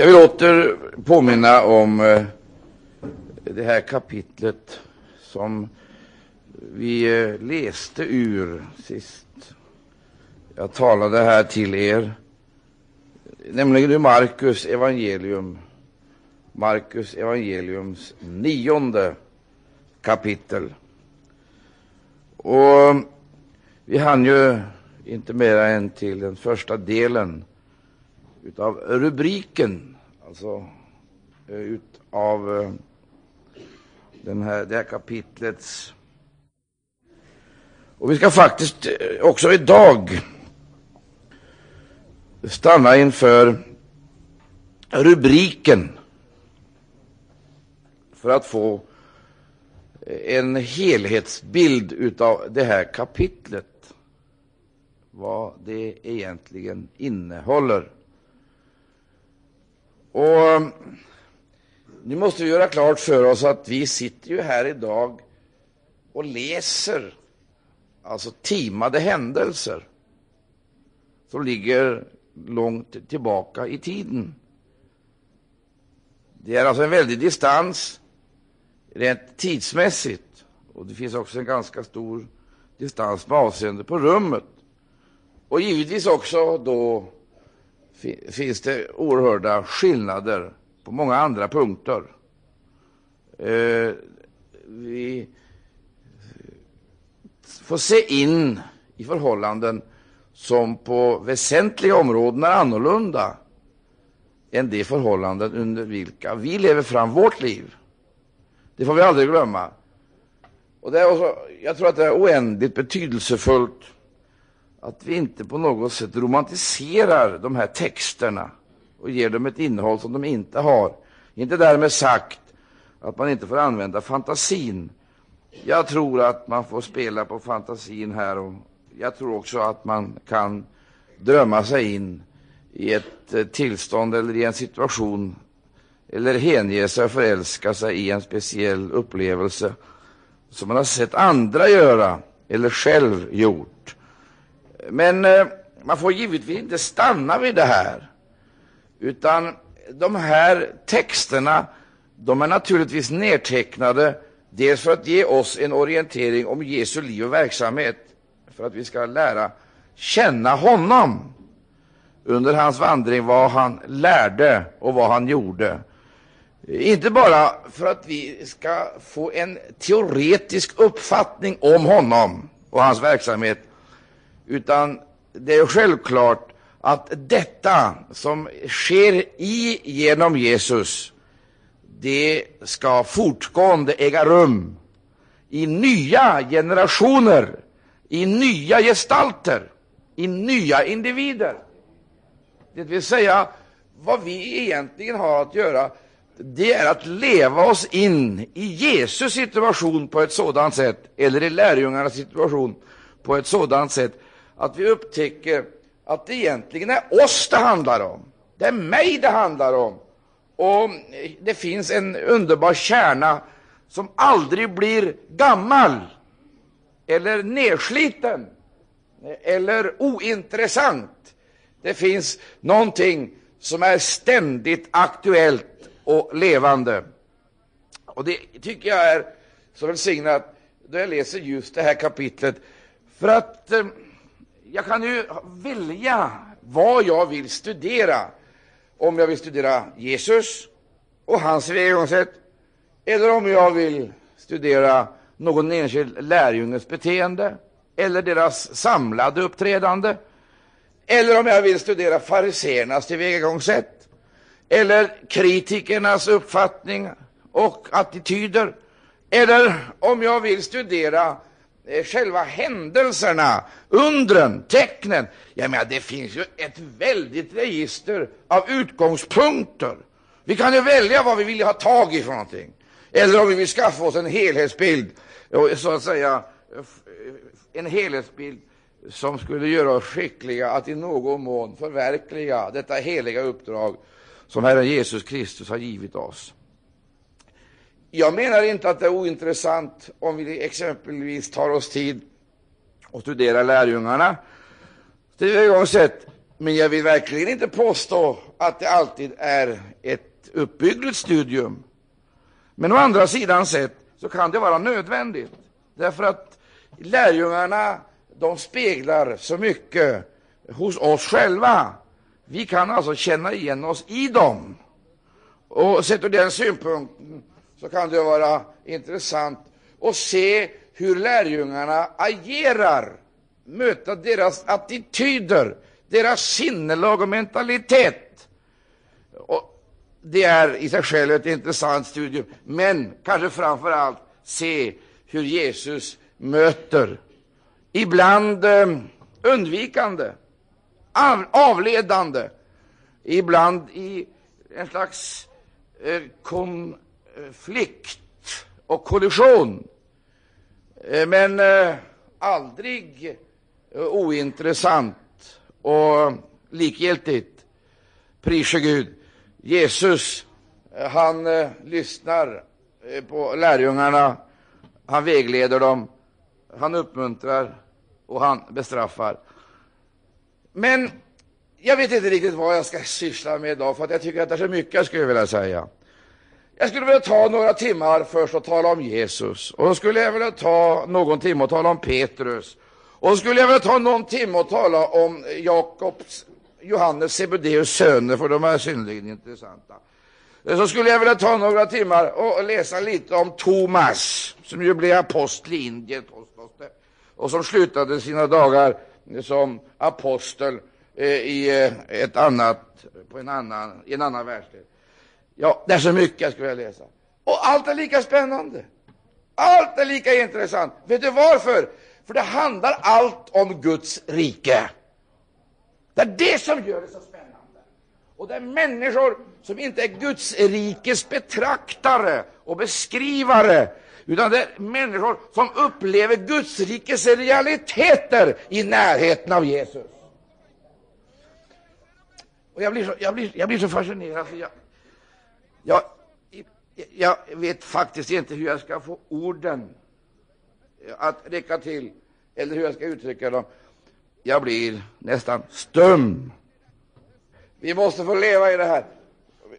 Jag vill åter påminna om eh, det här kapitlet som vi eh, läste ur sist. Jag talade här till er, nämligen ur Markus evangelium, Markus evangeliums nionde kapitel. Och vi hann ju inte mera än till den första delen utav rubriken, alltså eh, utav eh, den här, det här kapitlets. Och vi ska faktiskt eh, också idag stanna inför rubriken för att få en helhetsbild utav det här kapitlet, vad det egentligen innehåller. Och eh, nu måste vi göra klart för oss att vi sitter ju här idag och läser alltså timade händelser som ligger långt tillbaka i tiden. Det är alltså en väldig distans rent tidsmässigt och det finns också en ganska stor distans med avseende på rummet. Och givetvis också då finns det oerhörda skillnader på många andra punkter. Eh, vi får se in i förhållanden som på väsentliga områden är annorlunda än de förhållanden under vilka vi lever fram vårt liv. Det får vi aldrig glömma. Och det är också, jag tror att det är oändligt betydelsefullt att vi inte på något sätt romantiserar de här texterna och ger dem ett innehåll som de inte har. Inte därmed sagt att man inte får använda fantasin. Jag tror att man får spela på fantasin här och jag tror också att man kan drömma sig in i ett eh, tillstånd eller i en situation eller hänge sig och förälska sig i en speciell upplevelse som man har sett andra göra eller själv gjort. Men eh, man får givetvis inte stanna vid det här, utan de här texterna de är naturligtvis nedtecknade. Dels för att ge oss en orientering om Jesu liv och verksamhet, för att vi ska lära känna honom. Under hans vandring, vad han lärde och vad han gjorde. Inte bara för att vi ska få en teoretisk uppfattning om honom och hans verksamhet, utan det är självklart att detta som sker i genom Jesus, det ska fortgående äga rum i nya generationer, i nya gestalter, i nya individer. Det vill säga, vad vi egentligen har att göra, det är att leva oss in i Jesus situation på ett sådant sätt, eller i lärjungarnas situation på ett sådant sätt, att vi upptäcker att det egentligen är oss det handlar om. Det är mig det handlar om. Och det finns en underbar kärna som aldrig blir gammal eller nedsliten eller ointressant. Det finns någonting som är ständigt aktuellt och levande. Och det tycker jag är så välsignat då jag läser just det här kapitlet. För att eh, jag kan ju välja vad jag vill studera. Om jag vill studera Jesus och hans tillvägagångssätt, eller om jag vill studera någon enskild lärjunges beteende, eller deras samlade uppträdande, eller om jag vill studera fariséernas tillvägagångssätt, eller kritikernas uppfattning och attityder, eller om jag vill studera själva händelserna, undren, tecknen. Jag menar, det finns ju ett väldigt register av utgångspunkter. Vi kan ju välja vad vi vill ha tag i för någonting, eller om vi vill skaffa oss en helhetsbild, så att säga en helhetsbild som skulle göra oss skickliga att i någon mån förverkliga detta heliga uppdrag som Herren Jesus Kristus har givit oss. Jag menar inte att det är ointressant om vi exempelvis tar oss tid och studerar lärjungarna tillvägagångssätt, Men jag vill verkligen inte påstå att det alltid är ett uppbyggligt studium. Men å andra sidan sett så kan det vara nödvändigt, därför att lärjungarna de speglar så mycket hos oss själva. Vi kan alltså känna igen oss i dem. Och sett ur den synpunkten så kan det vara intressant att se hur lärjungarna agerar, möta deras attityder, deras sinnelag och mentalitet. Och det är i sig själv ett intressant studium, men kanske framför allt se hur Jesus möter, ibland eh, undvikande, avledande, ibland i en slags eh, flykt och kollision, eh, men eh, aldrig eh, ointressant och likgiltigt. Prise Gud. Jesus, han lyssnar på lärjungarna, han vägleder dem, han uppmuntrar och han bestraffar. Men jag vet inte riktigt vad jag ska syssla med idag, för att jag tycker att det är så mycket jag skulle vilja säga. Jag skulle vilja ta några timmar först och tala om Jesus, och då skulle jag vilja ta någon timme och tala om Petrus, och skulle jag vilja ta någon timme och tala om Jakobs, Johannes Sebedeus söner, för de är synnerligen intressanta. Så skulle jag vilja ta några timmar och läsa lite om Thomas, som ju blev apostel i Indien och som slutade sina dagar som apostel eh, i eh, ett annat, på en annan, i en annan världsdel. Ja, det är så mycket jag skulle vilja läsa. Och allt är lika spännande. Allt är lika intressant. Vet du varför? För det handlar allt om Guds rike. Det är det som gör det så spännande. Och det är människor som inte är Guds rikes betraktare och beskrivare, utan det är människor som upplever Guds rikes realiteter i närheten av Jesus. Och jag blir så, jag blir, jag blir så fascinerad. Jag, jag, jag vet faktiskt inte hur jag ska få orden att räcka till, eller hur jag ska uttrycka dem. Jag blir nästan stum. Vi måste få leva i det här.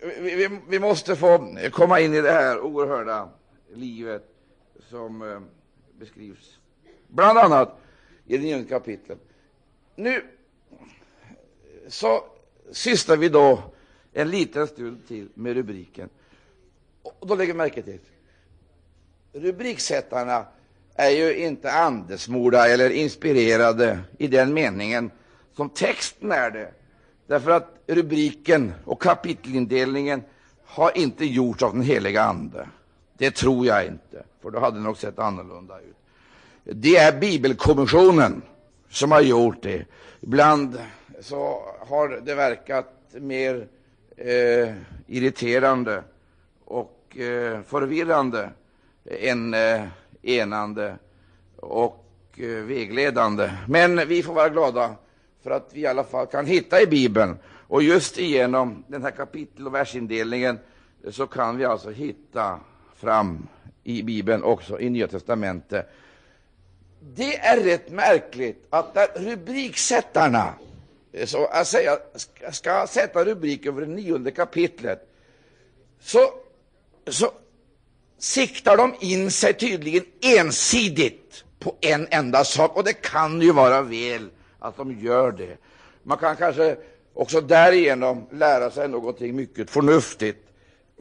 Vi, vi, vi måste få komma in i det här oerhörda livet som eh, beskrivs bland annat i det nionde kapitlet. Nu så sysslar vi då en liten stund till med rubriken. Och då lägger märke till rubriksättarna är ju inte andesmorda eller inspirerade i den meningen som texten är det. Därför att rubriken och kapitelindelningen har inte gjorts av den heliga Ande. Det tror jag inte, för då hade det nog sett annorlunda ut. Det är Bibelkommissionen som har gjort det. Ibland så har det verkat mer eh, irriterande och eh, förvirrande än eh, enande och eh, vägledande. Men vi får vara glada för att vi i alla fall kan hitta i Bibeln. Och just genom den här kapitel och versindelningen så kan vi alltså hitta fram i Bibeln, också i Nya testamentet. Det är rätt märkligt att där rubriksättarna så att säga, ska sätta rubrik över det nionde kapitlet, så, så siktar de in sig tydligen ensidigt på en enda sak, och det kan ju vara väl att de gör det. Man kan kanske också därigenom lära sig någonting mycket förnuftigt.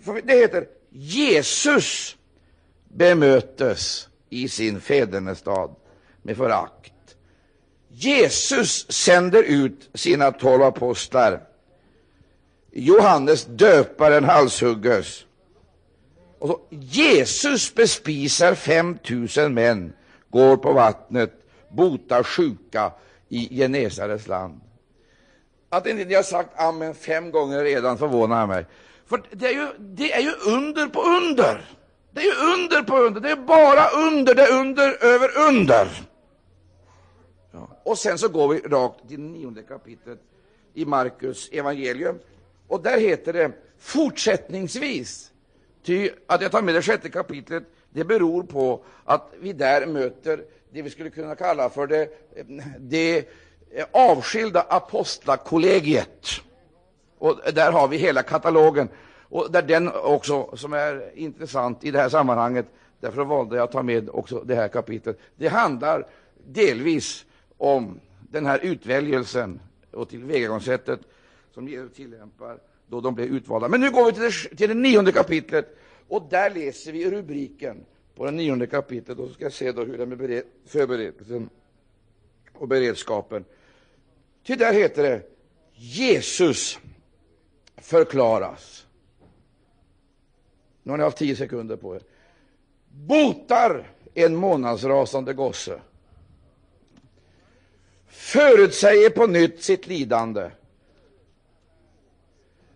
För det heter Jesus bemötes i sin fädernestad med förakt. Jesus sänder ut sina tolv apostlar. Johannes döparen halshugges. Och så, Jesus bespisar 5000 män, går på vattnet, botar sjuka i Genesarets land. Att inte ni har sagt amen fem gånger redan förvånar mig. För det är, ju, det är ju under på under. Det är ju under på under. Det är bara under, det är under över under. Ja. Och sen så går vi rakt till nionde kapitlet i Markus evangelium. Och där heter det fortsättningsvis Ty att jag tar med det sjätte kapitlet, det beror på att vi där möter det vi skulle kunna kalla för det, det avskilda apostlakollegiet. Och där har vi hela katalogen. Och där den också, som är intressant i det här sammanhanget, därför valde jag att ta med också det här kapitlet. Det handlar delvis om den här utväljelsen och tillvägagångssättet som Jesus tillämpar då de blev utvalda. Men nu går vi till det, till det nionde kapitlet och där läser vi rubriken på det nionde kapitlet och så ska jag se då hur det är med förberedelsen och beredskapen. Ty där heter det Jesus förklaras. Nu har ni haft tio sekunder på er. Botar en månadsrasande gosse. Förutsäger på nytt sitt lidande.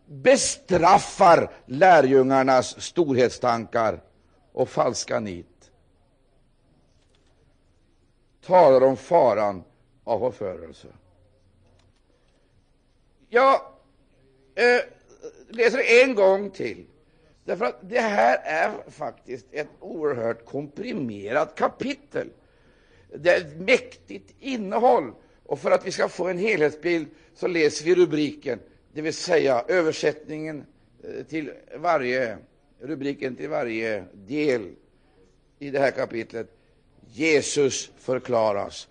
Bestraffar lärjungarnas storhetstankar och falska nit. Talar om faran av förförelse. Jag eh, läser en gång till. Därför att det här är faktiskt ett oerhört komprimerat kapitel. Det är ett mäktigt innehåll. Och för att vi ska få en helhetsbild så läser vi rubriken, det vill säga översättningen eh, till varje, rubriken till varje del i det här kapitlet. Jesus förklaras.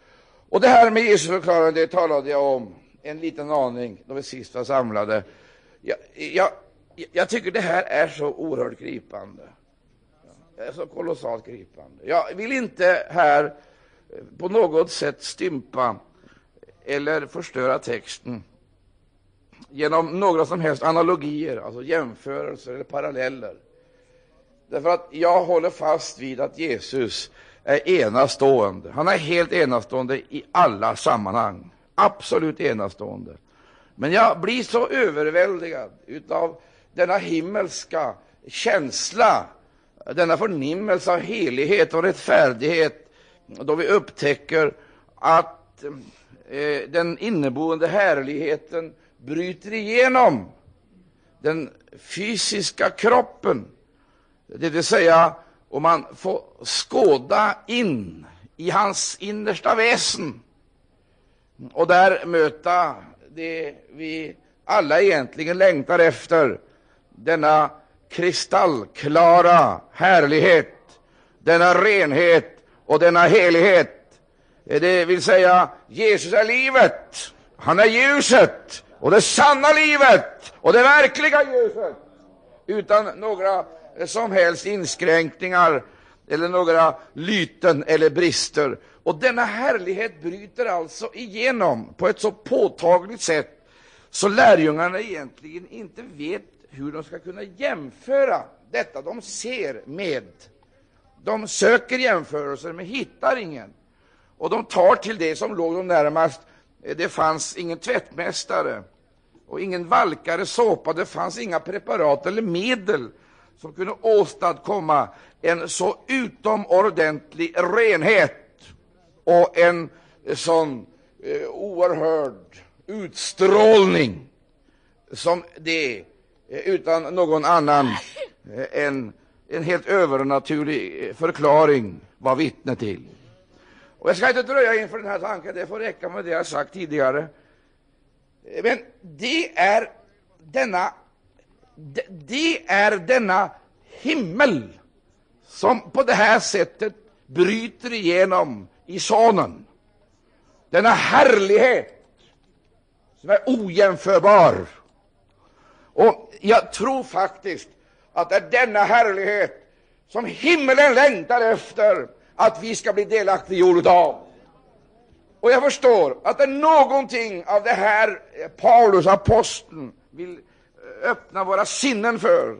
Och det här med Jesus förklarande det talade jag om en liten aning då vi sist var samlade. Jag, jag, jag tycker det här är så oerhört gripande. Det är så kolossalt gripande. Jag vill inte här eh, på något sätt stympa eller förstöra texten genom några som helst analogier, alltså jämförelser eller paralleller. Därför att jag håller fast vid att Jesus är enastående. Han är helt enastående i alla sammanhang. Absolut enastående. Men jag blir så överväldigad av denna himmelska känsla, denna förnimmelse av helighet och rättfärdighet, då vi upptäcker att eh, den inneboende härligheten bryter igenom den fysiska kroppen. Det vill säga, om man får skåda in i hans innersta väsen och där möta det vi alla egentligen längtar efter, denna kristallklara härlighet, denna renhet och denna helighet. Eh, det vill säga, Jesus är livet, han är ljuset och det sanna livet och det verkliga ljuset utan några eh, som helst inskränkningar eller några lyten eller brister. Och denna härlighet bryter alltså igenom på ett så påtagligt sätt så lärjungarna egentligen inte vet hur de ska kunna jämföra detta de ser med. De söker jämförelser men hittar ingen. Och de tar till det som låg dem närmast. Eh, det fanns ingen tvättmästare och ingen valkare såpa. Det fanns inga preparat eller medel som kunde åstadkomma en så utomordentlig renhet och en eh, sån eh, oerhörd utstrålning som det eh, utan någon annan än en helt övernaturlig förklaring var vittne till. Och jag ska inte dröja inför den här tanken, det får räcka med det jag sagt tidigare. Men det är denna, det är denna himmel som på det här sättet bryter igenom i Sonen. Denna härlighet som är ojämförbar. Och jag tror faktiskt att det är denna härlighet som himmelen längtar efter att vi ska bli delaktiggjorda av. Och jag förstår att det är någonting av det här eh, Paulus, aposteln, vill eh, öppna våra sinnen för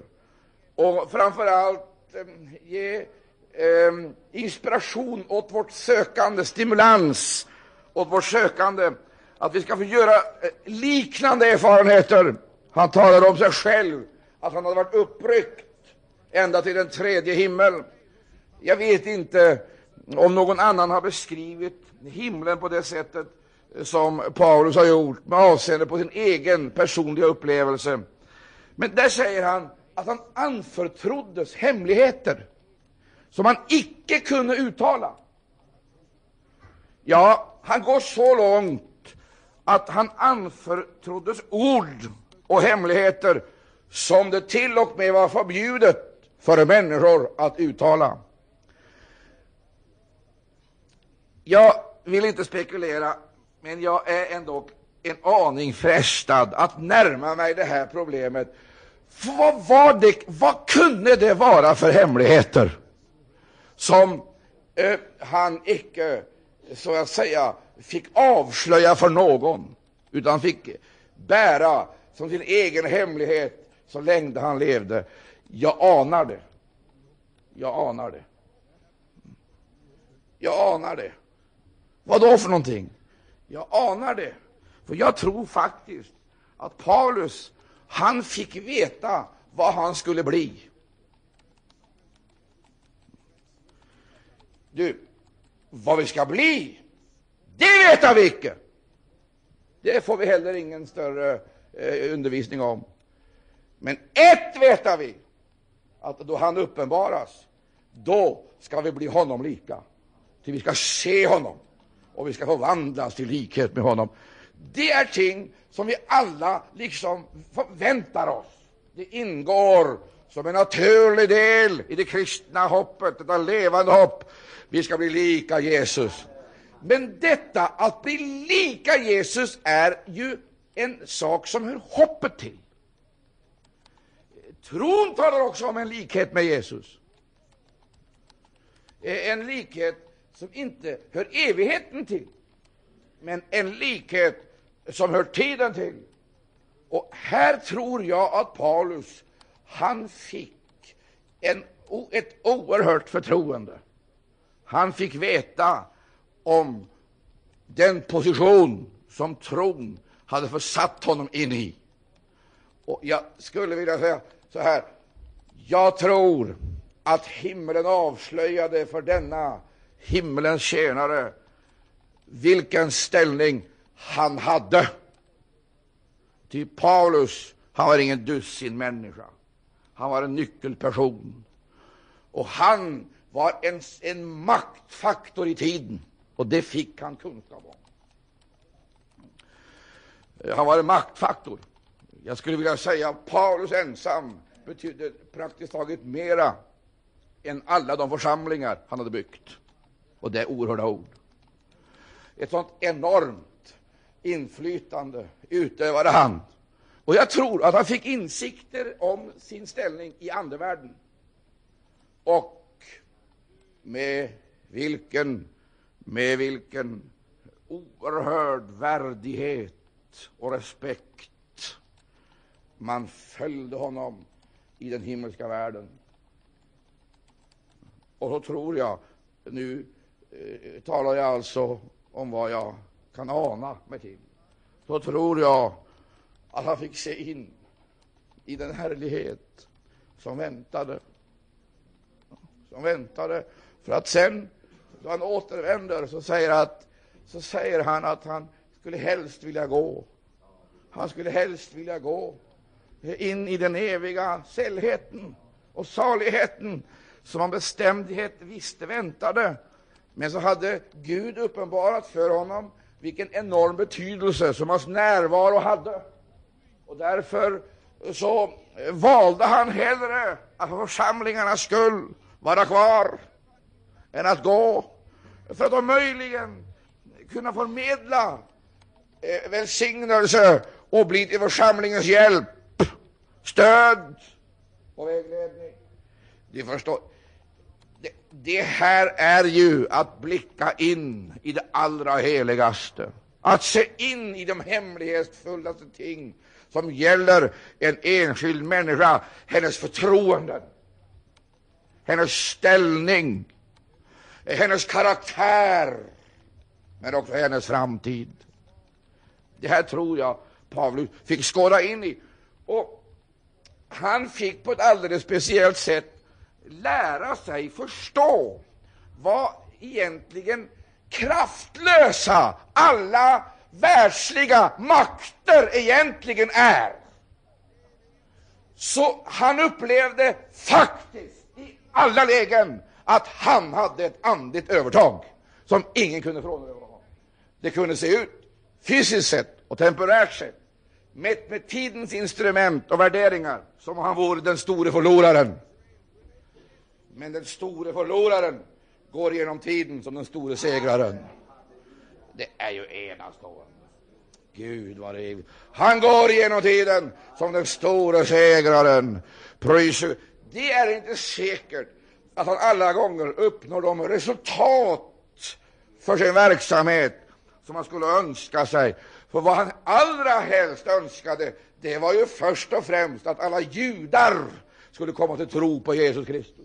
och framför allt eh, ge eh, inspiration åt vårt sökande, stimulans åt vårt sökande, att vi ska få göra liknande erfarenheter. Han talar om sig själv, att han hade varit uppryckt ända till den tredje himmel. Jag vet inte om någon annan har beskrivit himlen på det sättet som Paulus har gjort med avseende på sin egen personliga upplevelse. Men där säger han att han anförtroddes hemligheter som han icke kunde uttala. Ja, han går så långt att han anförtroddes ord och hemligheter som det till och med var förbjudet för människor att uttala. Jag vill inte spekulera, men jag är ändå en aning frestad att närma mig det här problemet. Vad, var det, vad kunde det vara för hemligheter som eh, han icke, så att säga, fick avslöja för någon, utan fick bära som sin egen hemlighet så länge han levde? Jag anar det. Jag anar det. Jag anar det. Vad då för någonting? Jag anar det. För jag tror faktiskt att Paulus, han fick veta vad han skulle bli. Du, vad vi ska bli, det vet vi icke. Det får vi heller ingen större eh, undervisning om. Men ett vet vi, att då han uppenbaras, då ska vi bli honom lika. Till vi ska se honom och vi ska förvandlas till likhet med honom. Det är ting som vi alla liksom förväntar oss. Det ingår som en naturlig del i det kristna hoppet, detta levande hopp. Vi ska bli lika Jesus. Men detta att bli lika Jesus är ju en sak som hör hoppet till. Tron talar också om en likhet med Jesus. En likhet som inte hör evigheten till, men en likhet som hör tiden till. Och här tror jag att Paulus, han fick en, ett oerhört förtroende. Han fick veta om den position som tron hade försatt honom in i. Och jag skulle vilja säga så här. Jag tror att himlen avslöjade för denna himmelens tjänare vilken ställning han hade. Ty Paulus, han var ingen dussin människa. Han var en nyckelperson. Och han var en, en maktfaktor i tiden, och det fick han kunskap om. Han var en maktfaktor. Jag skulle vilja säga att Paulus ensam betydde praktiskt taget mera än alla de församlingar han hade byggt. Och det är oerhörda ord. Ett sånt enormt inflytande utövade han. Och jag tror att han fick insikter om sin ställning i andevärlden. Och med vilken, med vilken oerhörd värdighet och respekt man följde honom i den himmelska världen. Och så tror jag, nu eh, talar jag alltså om vad jag kan ana mig till, så tror jag att han fick se in i den härlighet som väntade, som väntade, för att sen, då han återvänder, så säger, att, så säger han att han skulle helst vilja gå. Han skulle helst vilja gå in i den eviga sällheten och saligheten som han bestämdhet visste väntade. Men så hade Gud uppenbarat för honom vilken enorm betydelse som hans närvaro hade. Och därför så valde han hellre att för församlingarnas skull vara kvar än att gå, för att om möjligen kunna förmedla eh, välsignelse och bli till församlingens hjälp, stöd och vägledning. Ni förstår, det, det här är ju att blicka in i det allra heligaste, att se in i de hemlighetsfullaste ting som gäller en enskild människa, hennes förtroenden, hennes ställning, hennes karaktär, men också hennes framtid. Det här tror jag Paulus fick skåda in i. Och han fick på ett alldeles speciellt sätt lära sig förstå vad egentligen kraftlösa alla världsliga makter egentligen är. Så han upplevde faktiskt i alla lägen att han hade ett andligt övertag som ingen kunde frånröva honom. Det kunde se ut fysiskt sett och temporärt sett, mätt med tidens instrument och värderingar, som om han vore den store förloraren. Men den store förloraren går genom tiden som den store segraren. Det är ju enastående. Gud vad det är. Han går genom tiden som den store segraren. Det är inte säkert att han alla gånger uppnår de resultat för sin verksamhet som han skulle önska sig. För vad han allra helst önskade, det var ju först och främst att alla judar skulle komma till tro på Jesus Kristus.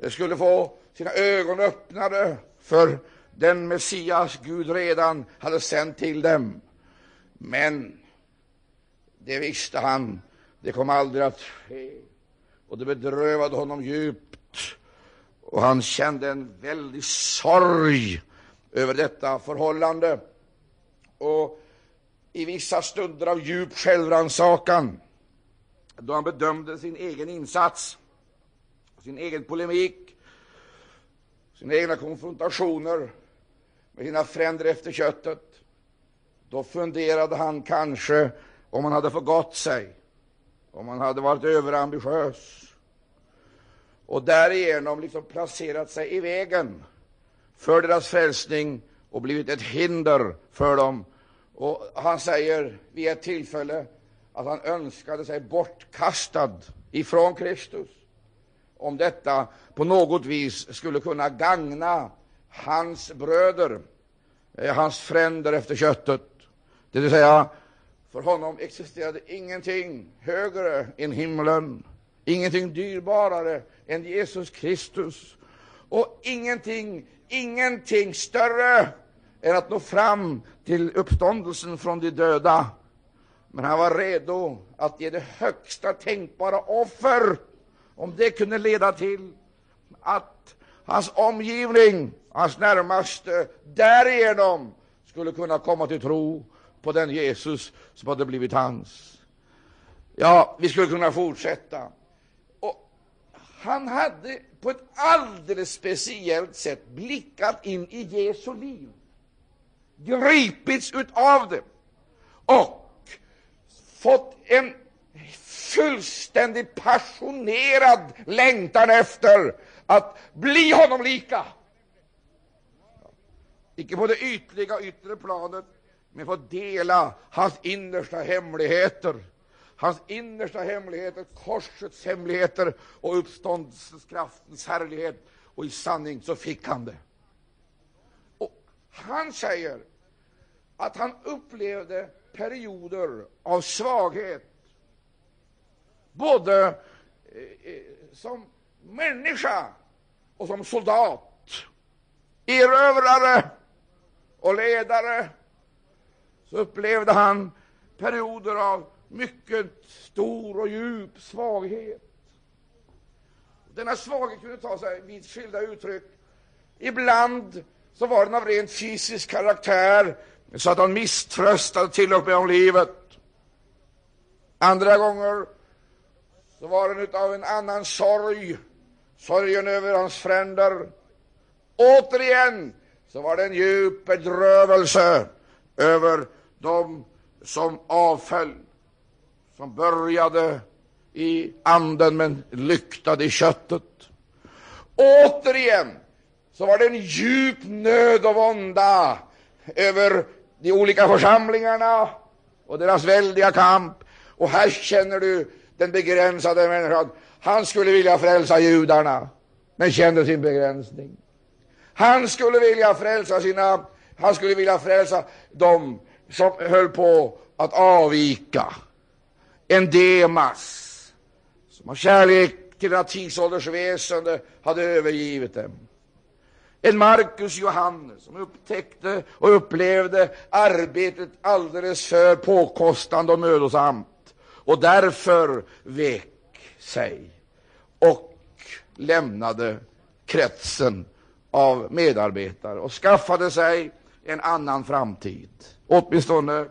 De skulle få sina ögon öppnade för den Messias Gud redan hade sänt till dem. Men det visste han, det kom aldrig att ske. Och det bedrövade honom djupt. Och han kände en väldig sorg över detta förhållande. Och i vissa stunder av djup självrannsakan, då han bedömde sin egen insats, sin egen polemik, sina egna konfrontationer med sina fränder efter köttet, då funderade han kanske om han hade förgått sig, om han hade varit överambitiös och därigenom liksom placerat sig i vägen för deras frälsning och blivit ett hinder för dem. Och han säger vid ett tillfälle att han önskade sig bortkastad ifrån Kristus om detta på något vis skulle kunna gagna hans bröder, eh, hans fränder efter köttet. Det vill säga, för honom existerade ingenting högre än himlen, ingenting dyrbarare än Jesus Kristus och ingenting, ingenting större än att nå fram till uppståndelsen från de döda. Men han var redo att ge det högsta tänkbara offer om det kunde leda till att hans omgivning, hans närmaste, därigenom skulle kunna komma till tro på den Jesus som hade blivit hans. Ja, vi skulle kunna fortsätta. Och han hade på ett alldeles speciellt sätt blickat in i Jesu liv, gripits utav det och fått en fullständigt passionerad längtan efter att bli honom lika. Icke på det ytliga yttre planet, men få dela hans innersta hemligheter. Hans innersta hemligheter, korsets hemligheter och uppståndelseskraftens härlighet. Och i sanning så fick han det. Och han säger att han upplevde perioder av svaghet, både eh, eh, som människa och som soldat, erövrare och ledare så upplevde han perioder av mycket stor och djup svaghet. Denna svaghet kunde ta sig vid skilda uttryck. Ibland så var den av rent fysisk karaktär, så att han misströstade till och med om livet. Andra gånger så var den av en annan sorg, sorgen över hans fränder. Återigen så var det en djup bedrövelse över dem som avföll, som började i anden men lyktade i köttet. Återigen så var det en djup nöd och vånda över de olika församlingarna och deras väldiga kamp. Och här känner du den begränsade människan. Han skulle vilja frälsa judarna, men kände sin begränsning. Han skulle vilja frälsa sina, han skulle vilja frälsa dem som höll på att avvika. En Demas som av kärlek till denna tidsålders väsende hade övergivit dem. En Markus Johannes som upptäckte och upplevde arbetet alldeles för påkostande och mödosamt och därför vek sig och lämnade kretsen av medarbetare och skaffade sig en annan framtid, åtminstone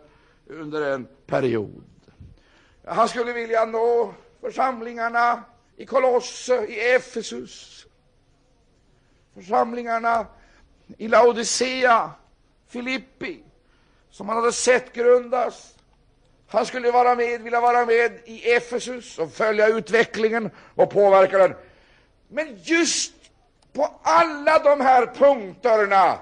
under en period. Han skulle vilja nå församlingarna i Kolosse, i Efesus, församlingarna i Laodicea, Filippi, som han hade sett grundas. Han skulle vara med, vilja vara med i Efesus och följa utvecklingen och påverka den. Men just på alla de här punkterna,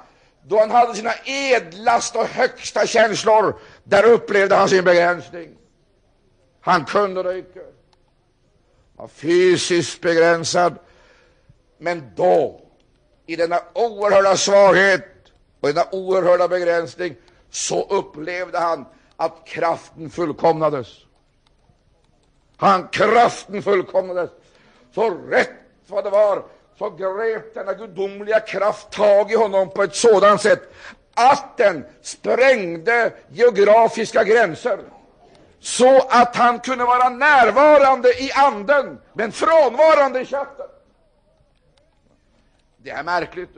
då han hade sina edlaste och högsta känslor, där upplevde han sin begränsning. Han kunde det icke. Var fysiskt begränsad. Men då, i denna oerhörda svaghet och denna oerhörda begränsning, så upplevde han att kraften fullkomnades. Han kraften fullkomnades. Så rätt vad det var så grep denna gudomliga kraft tag i honom på ett sådant sätt att den sprängde geografiska gränser så att han kunde vara närvarande i anden men frånvarande i köttet. Det är märkligt.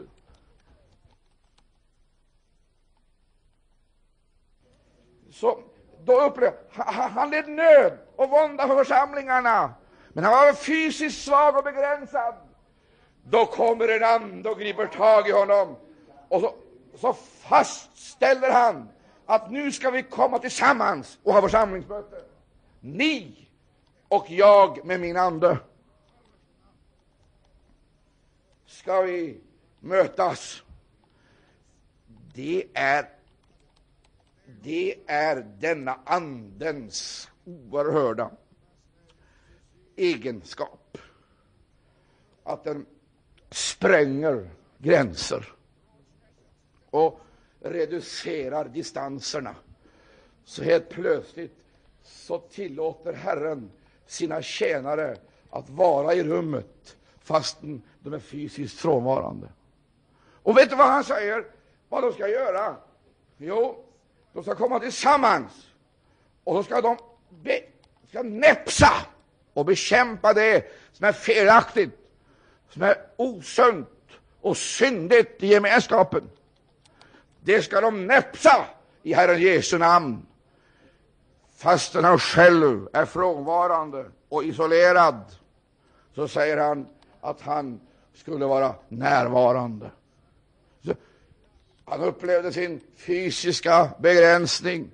Så då upplevde han, han led nöd och vånda för församlingarna, men han var fysiskt svag och begränsad. Då kommer en ande och griper tag i honom och så, så fastställer han att nu ska vi komma tillsammans och ha församlingsmöte. Ni och jag med min ande. Ska vi mötas. Det är, det är denna andens oerhörda egenskap att den spränger gränser och reducerar distanserna. Så helt plötsligt så tillåter Herren sina tjänare att vara i rummet fastän de är fysiskt frånvarande. Och vet du vad han säger? Vad de ska göra? Jo, de ska komma tillsammans och så ska de be, ska näpsa och bekämpa det som är felaktigt, som är osunt och syndigt i gemenskapen. Det ska de näpsa i Herren Jesu namn, fastän han själv är frånvarande och isolerad. Så säger han att han skulle vara närvarande. Han upplevde sin fysiska begränsning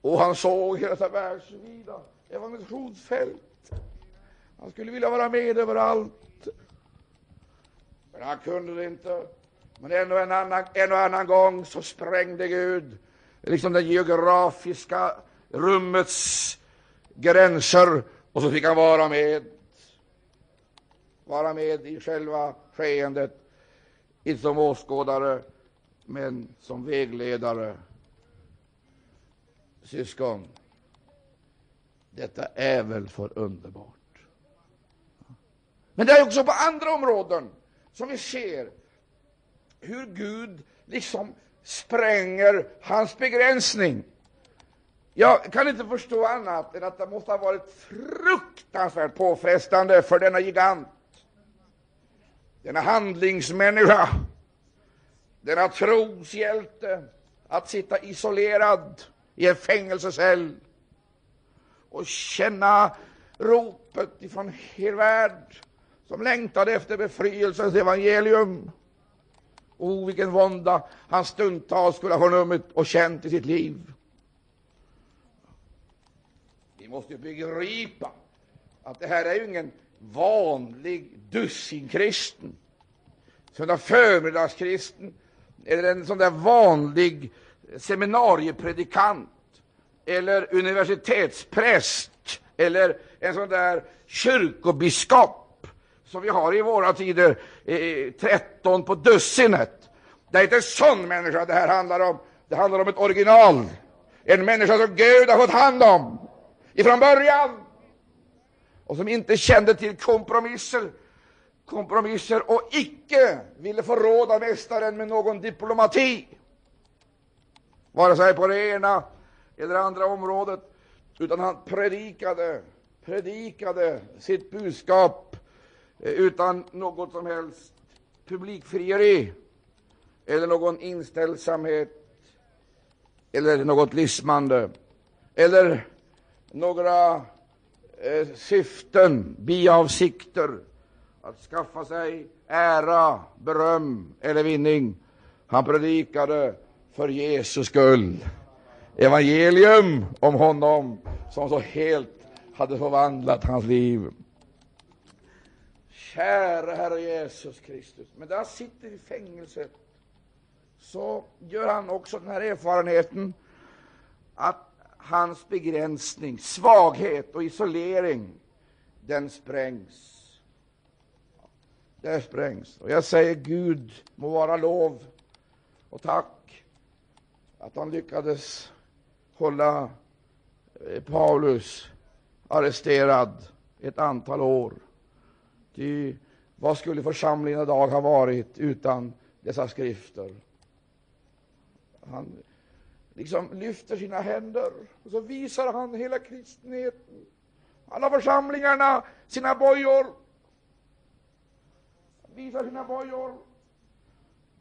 och han såg hela detta världsvida evangelisationsfält. Han skulle vilja vara med överallt. Men han kunde det inte. Men en och, en annan, en och annan gång så sprängde Gud liksom det geografiska rummets gränser och så fick han vara med. Vara med i själva skeendet, inte som åskådare, men som vägledare. Syskon, detta är väl för underbart? Men det är också på andra områden som vi ser hur Gud liksom spränger hans begränsning. Jag kan inte förstå annat än att det måste ha varit fruktansvärt påfrestande för denna gigant, denna handlingsmänniska, denna troshjälte, att sitta isolerad i en fängelsecell och känna ropet ifrån hel värld som längtade efter befrielsens evangelium. O, vilken vånda han stundtals skulle ha förnummit och känt i sitt liv. Vi måste begripa att det här är ju ingen vanlig dussinkristen, söndag förmiddagskristen eller en sån där vanlig seminariepredikant eller universitetspräst eller en sån där kyrkobiskop som vi har i våra tider, eh, 13 på dussinet. Det är inte en sån människa det här handlar om. Det handlar om ett original. En människa som Gud har fått hand om ifrån början och som inte kände till kompromisser kompromisser och icke ville förråda mästaren med någon diplomati, vare sig på det ena eller andra området, utan han predikade, predikade sitt budskap eh, utan något som helst publikfrieri eller någon inställsamhet eller något lismande eller några eh, syften, biavsikter att skaffa sig ära, beröm eller vinning. Han predikade för Jesus skull. evangelium om honom som så helt hade förvandlat hans liv. Käre Herre Jesus Kristus. Men där han sitter i fängelset så gör han också den här erfarenheten att hans begränsning, svaghet och isolering, den sprängs. Där sprängs. Och jag säger Gud må vara lov och tack att han lyckades hålla eh, Paulus arresterad ett antal år. Ty vad skulle församlingen idag ha varit utan dessa skrifter? Han liksom lyfter sina händer och så visar han hela kristenheten, alla församlingarna, sina bojor. Han visar sina bojor.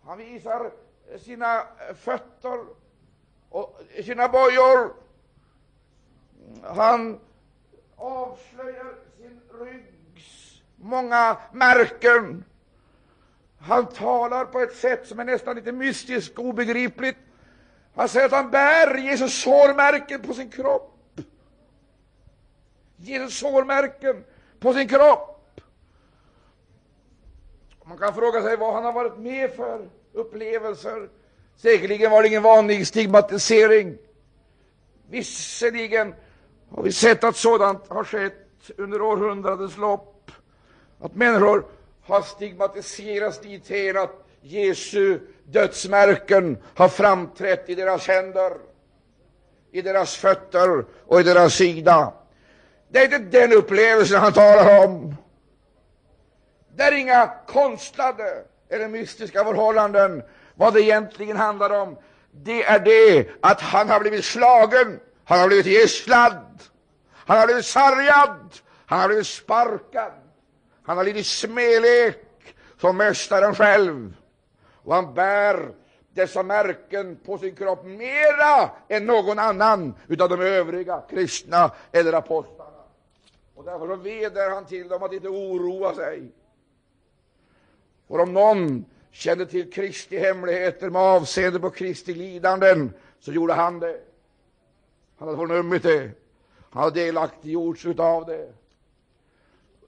Han visar sina eh, fötter och sina bojor. Han avslöjar sin ryggs många märken. Han talar på ett sätt som är nästan lite mystiskt och obegripligt. Han säger att han bär Jesus sårmärken på sin kropp. Jesus sårmärken på sin kropp. Man kan fråga sig vad han har varit med för upplevelser. Säkerligen var det ingen vanlig stigmatisering. Visserligen har vi sett att sådant har skett under århundradens lopp. Att människor har stigmatiserats dithän att Jesu dödsmärken har framträtt i deras händer, i deras fötter och i deras sida. Det är inte den upplevelsen han talar om. Det är inga konstlade eller mystiska förhållanden. Vad det egentligen handlar om, det är det att han har blivit slagen, han har blivit gisslad, han har blivit sargad, han har blivit sparkad, han har lidit smälek som mästaren själv. Och han bär dessa märken på sin kropp mera än någon annan utav de övriga kristna eller apostlarna. Och därför veder han till dem att inte oroa sig. För om någon kände till Kristi hemligheter med avseende på Kristi lidanden, så gjorde han det. Han hade förnummit det. Han hade delaktiggjorts utav det.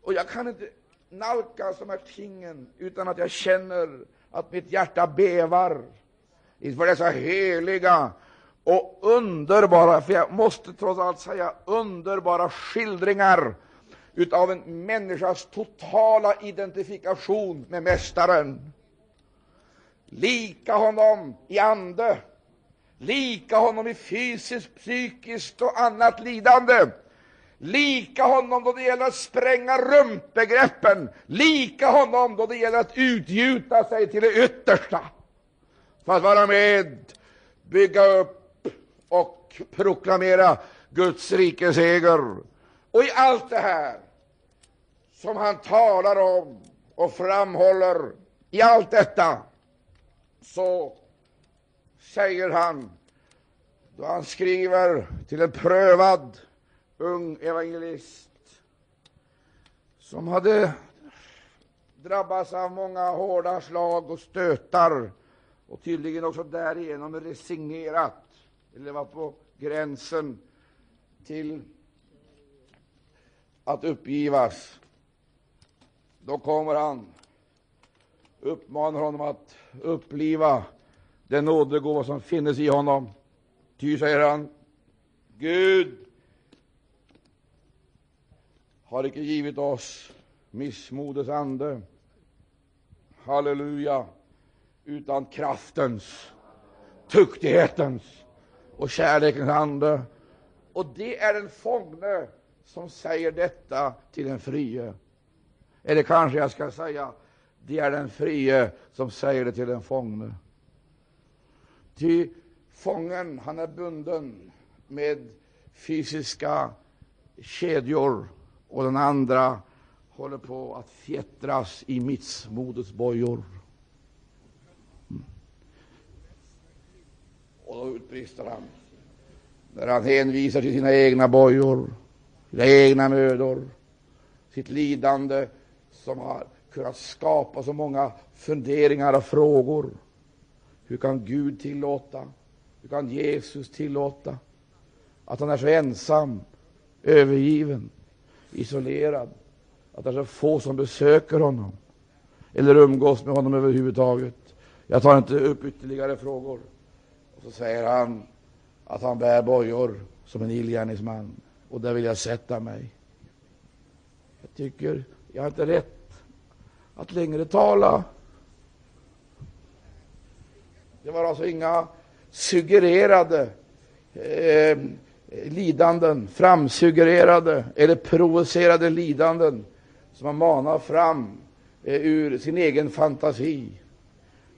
Och jag kan inte nalkas de här tingen utan att jag känner att mitt hjärta bävar inför dessa heliga och underbara, för jag måste trots allt säga underbara skildringar utav en människas totala identifikation med Mästaren. Lika honom i ande, lika honom i fysiskt, psykiskt och annat lidande, lika honom då det gäller att spränga rumpbegreppen, lika honom då det gäller att utgjuta sig till det yttersta för att vara med, bygga upp och proklamera Guds rikes seger. Och i allt det här som han talar om och framhåller, i allt detta så säger han, då han skriver till en prövad ung evangelist som hade drabbats av många hårda slag och stötar och tydligen också därigenom resignerat eller var på gränsen till att uppgivas. Då kommer han, uppmanar honom att uppliva den nådegåva som finnes i honom. Ty, säger han, Gud har icke givit oss missmodets ande, halleluja, utan kraftens, tuktighetens och kärlekens ande. Och det är den fångne som säger detta till den frie. Eller kanske jag ska säga, det är den frie som säger det till den fångne. Ty fången, han är bunden med fysiska kedjor och den andra håller på att fjättras i missmodets bojor. Mm. Och då utbrister han, när han hänvisar till sina egna bojor, sina egna mödor, sitt lidande som har kunnat skapa så många funderingar och frågor. Hur kan Gud tillåta Hur kan Jesus tillåta att han är så ensam, övergiven, isolerad, att det är så få som besöker honom eller umgås med honom överhuvudtaget? Jag tar inte upp ytterligare frågor. Och så säger han att han bär bojor som en illgärningsman, och där vill jag sätta mig. Jag tycker jag har inte rätt att längre tala. Det var alltså inga suggererade eh, lidanden, framsuggererade eller provocerade lidanden som man manar fram eh, ur sin egen fantasi.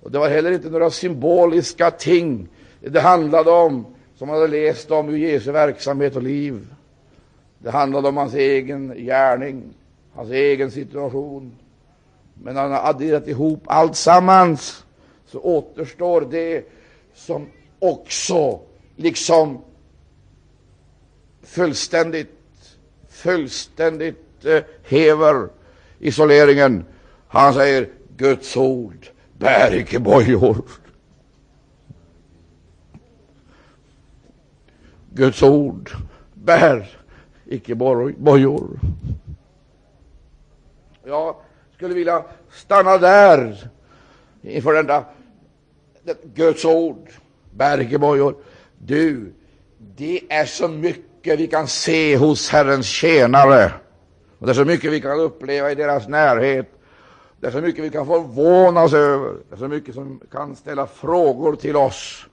Och Det var heller inte några symboliska ting det handlade om som man hade läst om ur Jesu verksamhet och liv. Det handlade om hans egen gärning, hans egen situation. Men han har adderat ihop allt sammans så återstår det som också liksom fullständigt, fullständigt eh, häver isoleringen. Han säger Guds ord bär icke bojor. Guds ord bär icke bojor. Jag skulle vilja stanna där inför denna Guds ord Bergebojor. Du, det är så mycket vi kan se hos Herrens tjänare. Och det är så mycket vi kan uppleva i deras närhet. Det är så mycket vi kan förvånas över. Det är så mycket som kan ställa frågor till oss.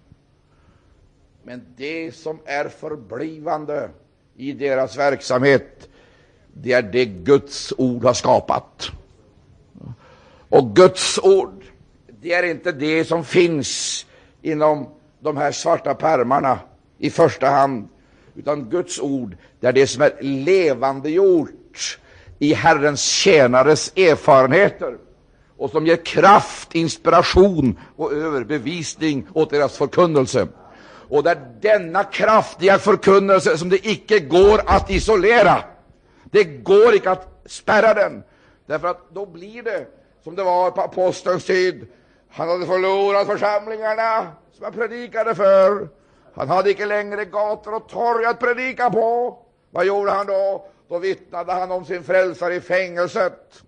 Men det som är förblivande i deras verksamhet, det är det Guds ord har skapat. Och Guds ord, det är inte det som finns inom de här svarta pärmarna i första hand, utan Guds ord, det är det som är levandegjort i Herrens tjänares erfarenheter och som ger kraft, inspiration och överbevisning åt deras förkunnelse. Och det är denna kraftiga förkunnelse som det icke går att isolera. Det går icke att spärra den, därför att då blir det som det var på apostelns tid. Han hade förlorat församlingarna som han predikade för. Han hade icke längre gator och torg att predika på. Vad gjorde han då? Då vittnade han om sin frälsare i fängelset.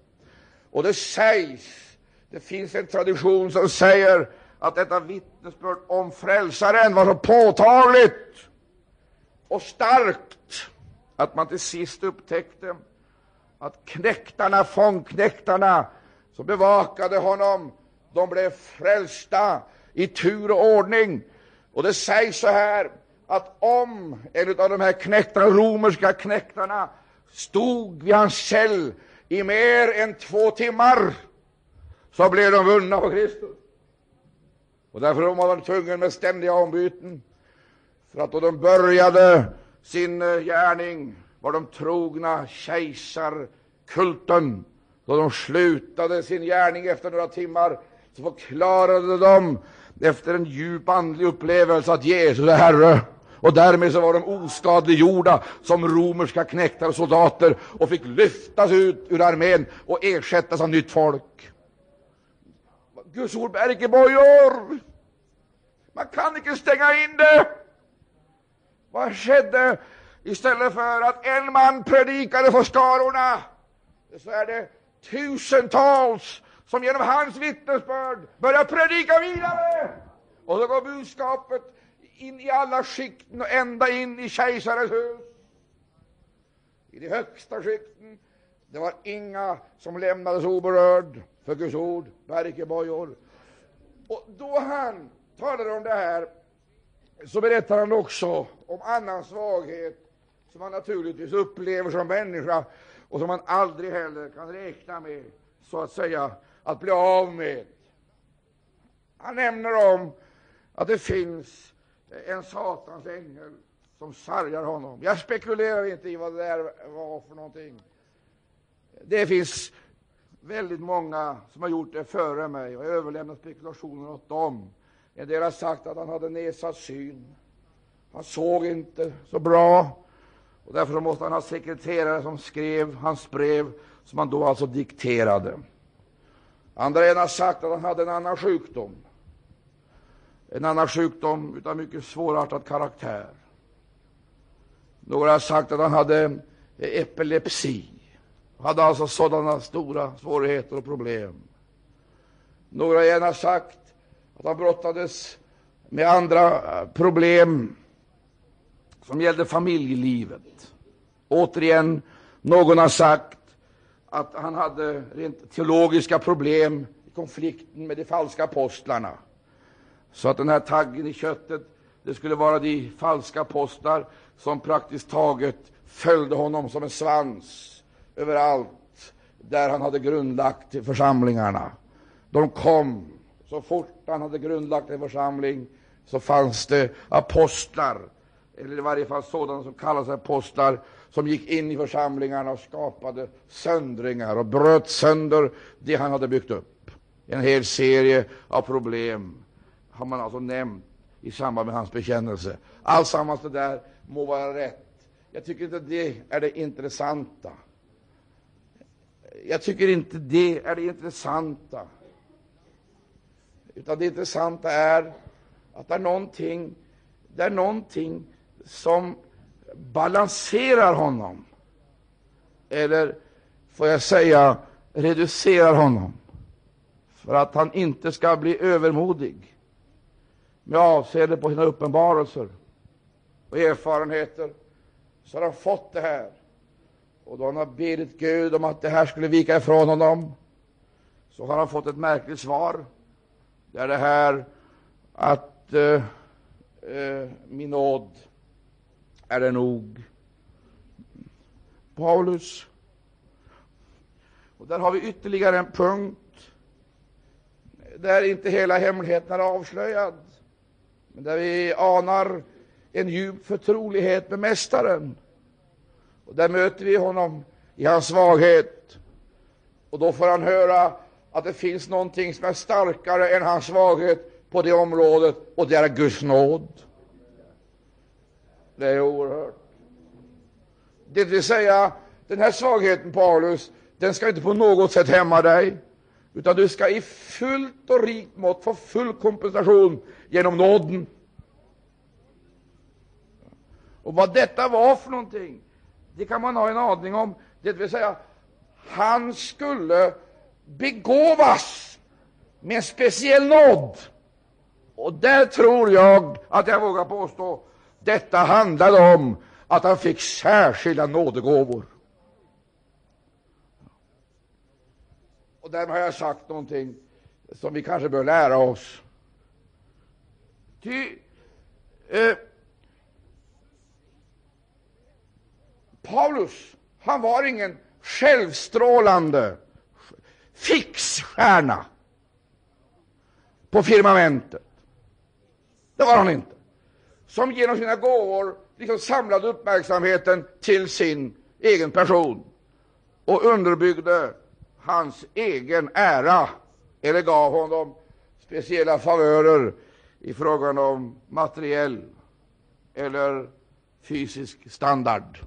Och det sägs, det finns en tradition som säger att detta vittnesbörd om frälsaren var så påtagligt och starkt att man till sist upptäckte att knäktarna, fångknäktarna som bevakade honom, de blev frälsta i tur och ordning. Och det sägs så här att om en av de här knäktarna, romerska knäktarna stod vid hans cell i mer än två timmar, så blev de vunna på Kristus. Och därför var de tvungna med ständiga ombyten. För att då de började sin gärning var de trogna kejsarkulten. Då de slutade sin gärning efter några timmar så förklarade de efter en djup andlig upplevelse att Jesus är Herre. Och därmed så var de oskadliggjorda som romerska knektar och soldater och fick lyftas ut ur armén och ersättas av nytt folk. Guds ord bär icke bojor. Man kan icke stänga in det. Vad skedde? Istället för att en man predikade för skarorna, så är det tusentals som genom hans vittnesbörd börjar predika vidare. Och så går budskapet in i alla skikten och ända in i kejsarens hus. I de högsta skikten. Det var inga som lämnades oberörd för Guds ord, bär icke bojor. Och då han talar om det här, så berättar han också om annan svaghet som man naturligtvis upplever som människa och som man aldrig heller kan räkna med, så att säga, att bli av med. Han nämner om att det finns en Satans ängel som sargar honom. Jag spekulerar inte i vad det där var för någonting. Det finns väldigt många som har gjort det före mig, och jag överlämnar spekulationer åt dem. En del har sagt att han hade nedsatt syn. Han såg inte så bra, och därför måste han ha sekreterare som skrev hans brev, som han då alltså dikterade. Andra har sagt att han hade en annan sjukdom. en annan sjukdom av mycket svårartad karaktär. Några har sagt att han hade eh, epilepsi, hade alltså sådana stora svårigheter och problem. Några har gärna sagt att han brottades med andra eh, problem som gällde familjelivet. Återigen, någon har sagt att han hade rent teologiska problem i konflikten med de falska apostlarna. Så att den här taggen i köttet, det skulle vara de falska apostlar som praktiskt taget följde honom som en svans överallt där han hade grundlagt församlingarna. De kom så fort han hade grundlagt en församling så fanns det apostlar, eller i varje fall sådana som kallas apostlar, som gick in i församlingarna och skapade söndringar och bröt sönder det han hade byggt upp. En hel serie av problem har man alltså nämnt i samband med hans bekännelse. Alltsammans det där må vara rätt. Jag tycker inte det är det intressanta. Jag tycker inte det är det intressanta. Utan det intressanta är att det är någonting, det är någonting som balanserar honom. Eller får jag säga reducerar honom. För att han inte ska bli övermodig med avseende på sina uppenbarelser och erfarenheter. Så har han fått det här. Och då han har bedit Gud om att det här skulle vika ifrån honom, så har han fått ett märkligt svar. Det är det här att eh, eh, min nåd är det nog. Paulus. Och där har vi ytterligare en punkt där inte hela hemligheten är avslöjad, men där vi anar en djup förtrolighet med Mästaren. Och där möter vi honom i hans svaghet. Och då får han höra att det finns någonting som är starkare än hans svaghet på det området, och det är Guds nåd. Det är oerhört. Det vill säga, den här svagheten, Paulus, den ska inte på något sätt hämma dig, utan du ska i fullt och rikt mått få full kompensation genom nåden. Och vad detta var för någonting, det kan man ha en aning om. Det vill säga, han skulle begåvas med en speciell nåd. Och där tror jag att jag vågar påstå detta handlade om att han fick särskilda nådegåvor. Och därmed har jag sagt någonting som vi kanske bör lära oss. Ty, eh, Paulus, han var ingen självstrålande fixstjärna på firmamentet. Det var han inte som genom sina gåvor liksom samlade uppmärksamheten till sin egen person och underbyggde hans egen ära eller gav honom speciella favörer i frågan om materiell eller fysisk standard.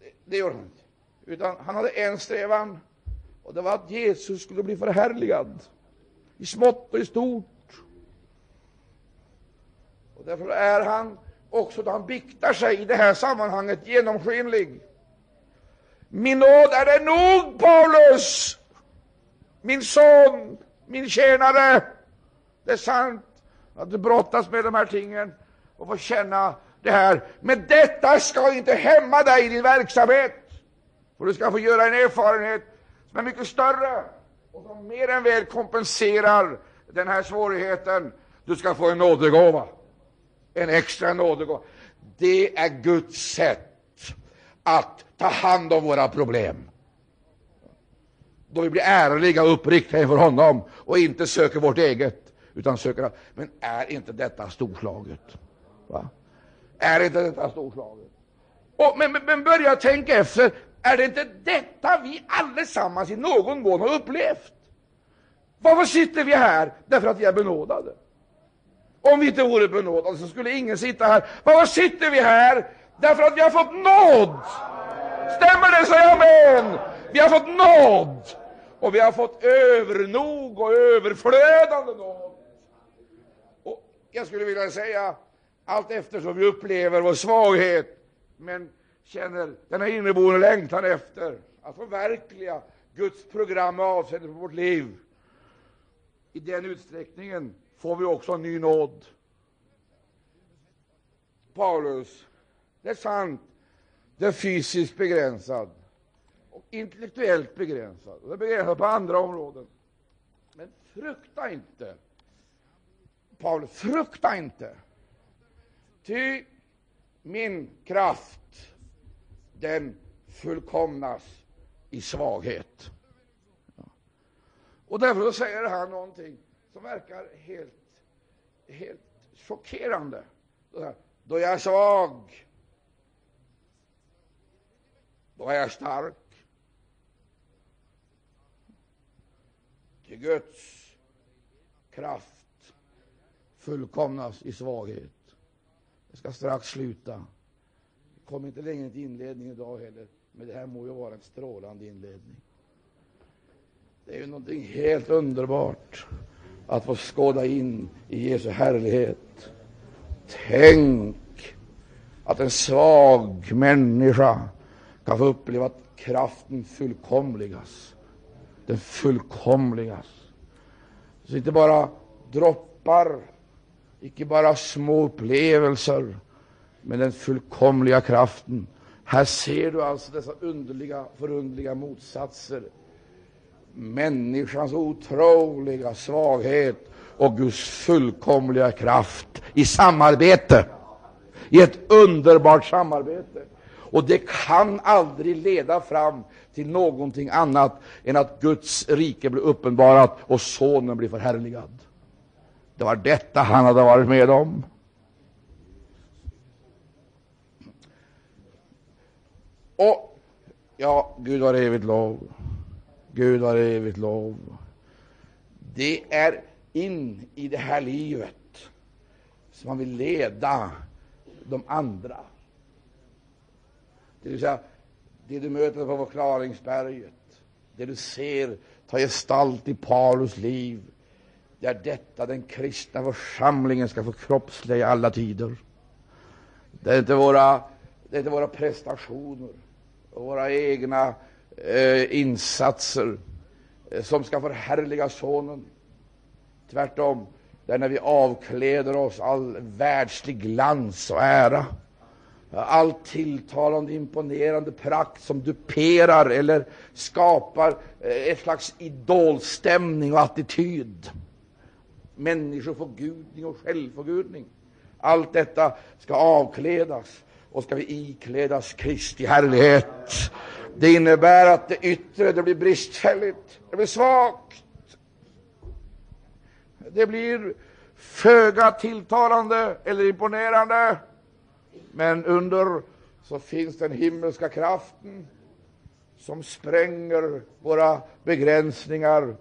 Det, det gjorde han inte. Utan han hade en strävan, och det var att Jesus skulle bli förhärligad i smått och i stort och därför är han också då han biktar sig i det här sammanhanget genomskinlig. Min nåd är det nog, Paulus, min son, min tjänare. Det är sant att du brottas med de här tingen och får känna det här. Men detta ska inte hämma dig i din verksamhet. För du ska få göra en erfarenhet som är mycket större och som mer än väl kompenserar den här svårigheten. Du ska få en nådegåva en extra nådegåva. Det är Guds sätt att ta hand om våra problem. Då vi blir ärliga och uppriktiga inför honom och inte söker vårt eget, utan söker Men är inte detta storslaget? Va? Är inte detta storslaget? Och, men, men, men börja tänka efter, är det inte detta vi allesammans i någon mån har upplevt? Varför sitter vi här? Därför att vi är benådade. Om vi inte vore benådade så skulle ingen sitta här. Varför sitter vi här? Därför att vi har fått nåd. Stämmer det? Säg amen. Vi har fått nåd. Och vi har fått övernog och överflödande nåd. Och jag skulle vilja säga, allt eftersom vi upplever vår svaghet, men känner denna inneboende längtan efter att förverkliga Guds program med avseende på vårt liv. I den utsträckningen får vi också ny nåd. Paulus, det är sant, det är fysiskt begränsad och intellektuellt begränsad. Och det är begränsat på andra områden. Men frukta inte, Paulus, frukta inte. Ty min kraft, den fullkomnas i svaghet. Och därför säger han någonting som verkar helt, helt chockerande. Då jag är svag, då är jag stark. Till Guds kraft fullkomnas i svaghet. Jag ska strax sluta. Jag kommer inte längre till inledning idag heller, men det här må ju vara en strålande inledning. Det är ju någonting helt underbart att få skåda in i Jesu härlighet. Tänk att en svag människa kan få uppleva att kraften fullkomligas. Den fullkomligas. Så inte bara droppar, icke bara små upplevelser, men den fullkomliga kraften. Här ser du alltså dessa underliga, förundliga motsatser. Människans otroliga svaghet och Guds fullkomliga kraft i samarbete, i ett underbart samarbete. Och det kan aldrig leda fram till någonting annat än att Guds rike blir uppenbarat och Sonen blir förhärligad. Det var detta han hade varit med om. Och ja, Gud har evigt lov. Gud har evigt lov. Det är in i det här livet som man vill leda de andra. Det vill säga, det du möter på förklaringsberget, det du ser ta gestalt i Paulus liv, det är detta den kristna församlingen ska förkroppsliga i alla tider. Det är inte våra, det är inte våra prestationer och våra egna eh, insatser eh, som ska förhärliga Sonen. Tvärtom, det är när vi avkläder oss all världslig glans och ära, all tilltalande, imponerande prakt som duperar eller skapar eh, ett slags idolstämning och attityd. Människoförgudning och självförgudning. Allt detta ska avklädas och ska vi iklädas Kristi härlighet. Det innebär att det yttre det blir bristfälligt, det blir svagt. Det blir föga tilltalande eller imponerande. Men under så finns den himmelska kraften som spränger våra begränsningar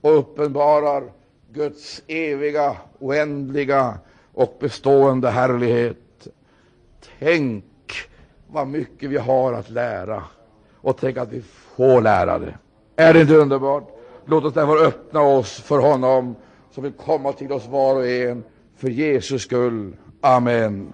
och uppenbarar Guds eviga, oändliga och bestående härlighet. Tänk vad mycket vi har att lära och tänk att vi får lärare! Är det inte underbart? Låt oss därför öppna oss för honom som vill komma till oss var och en för Jesus skull. Amen.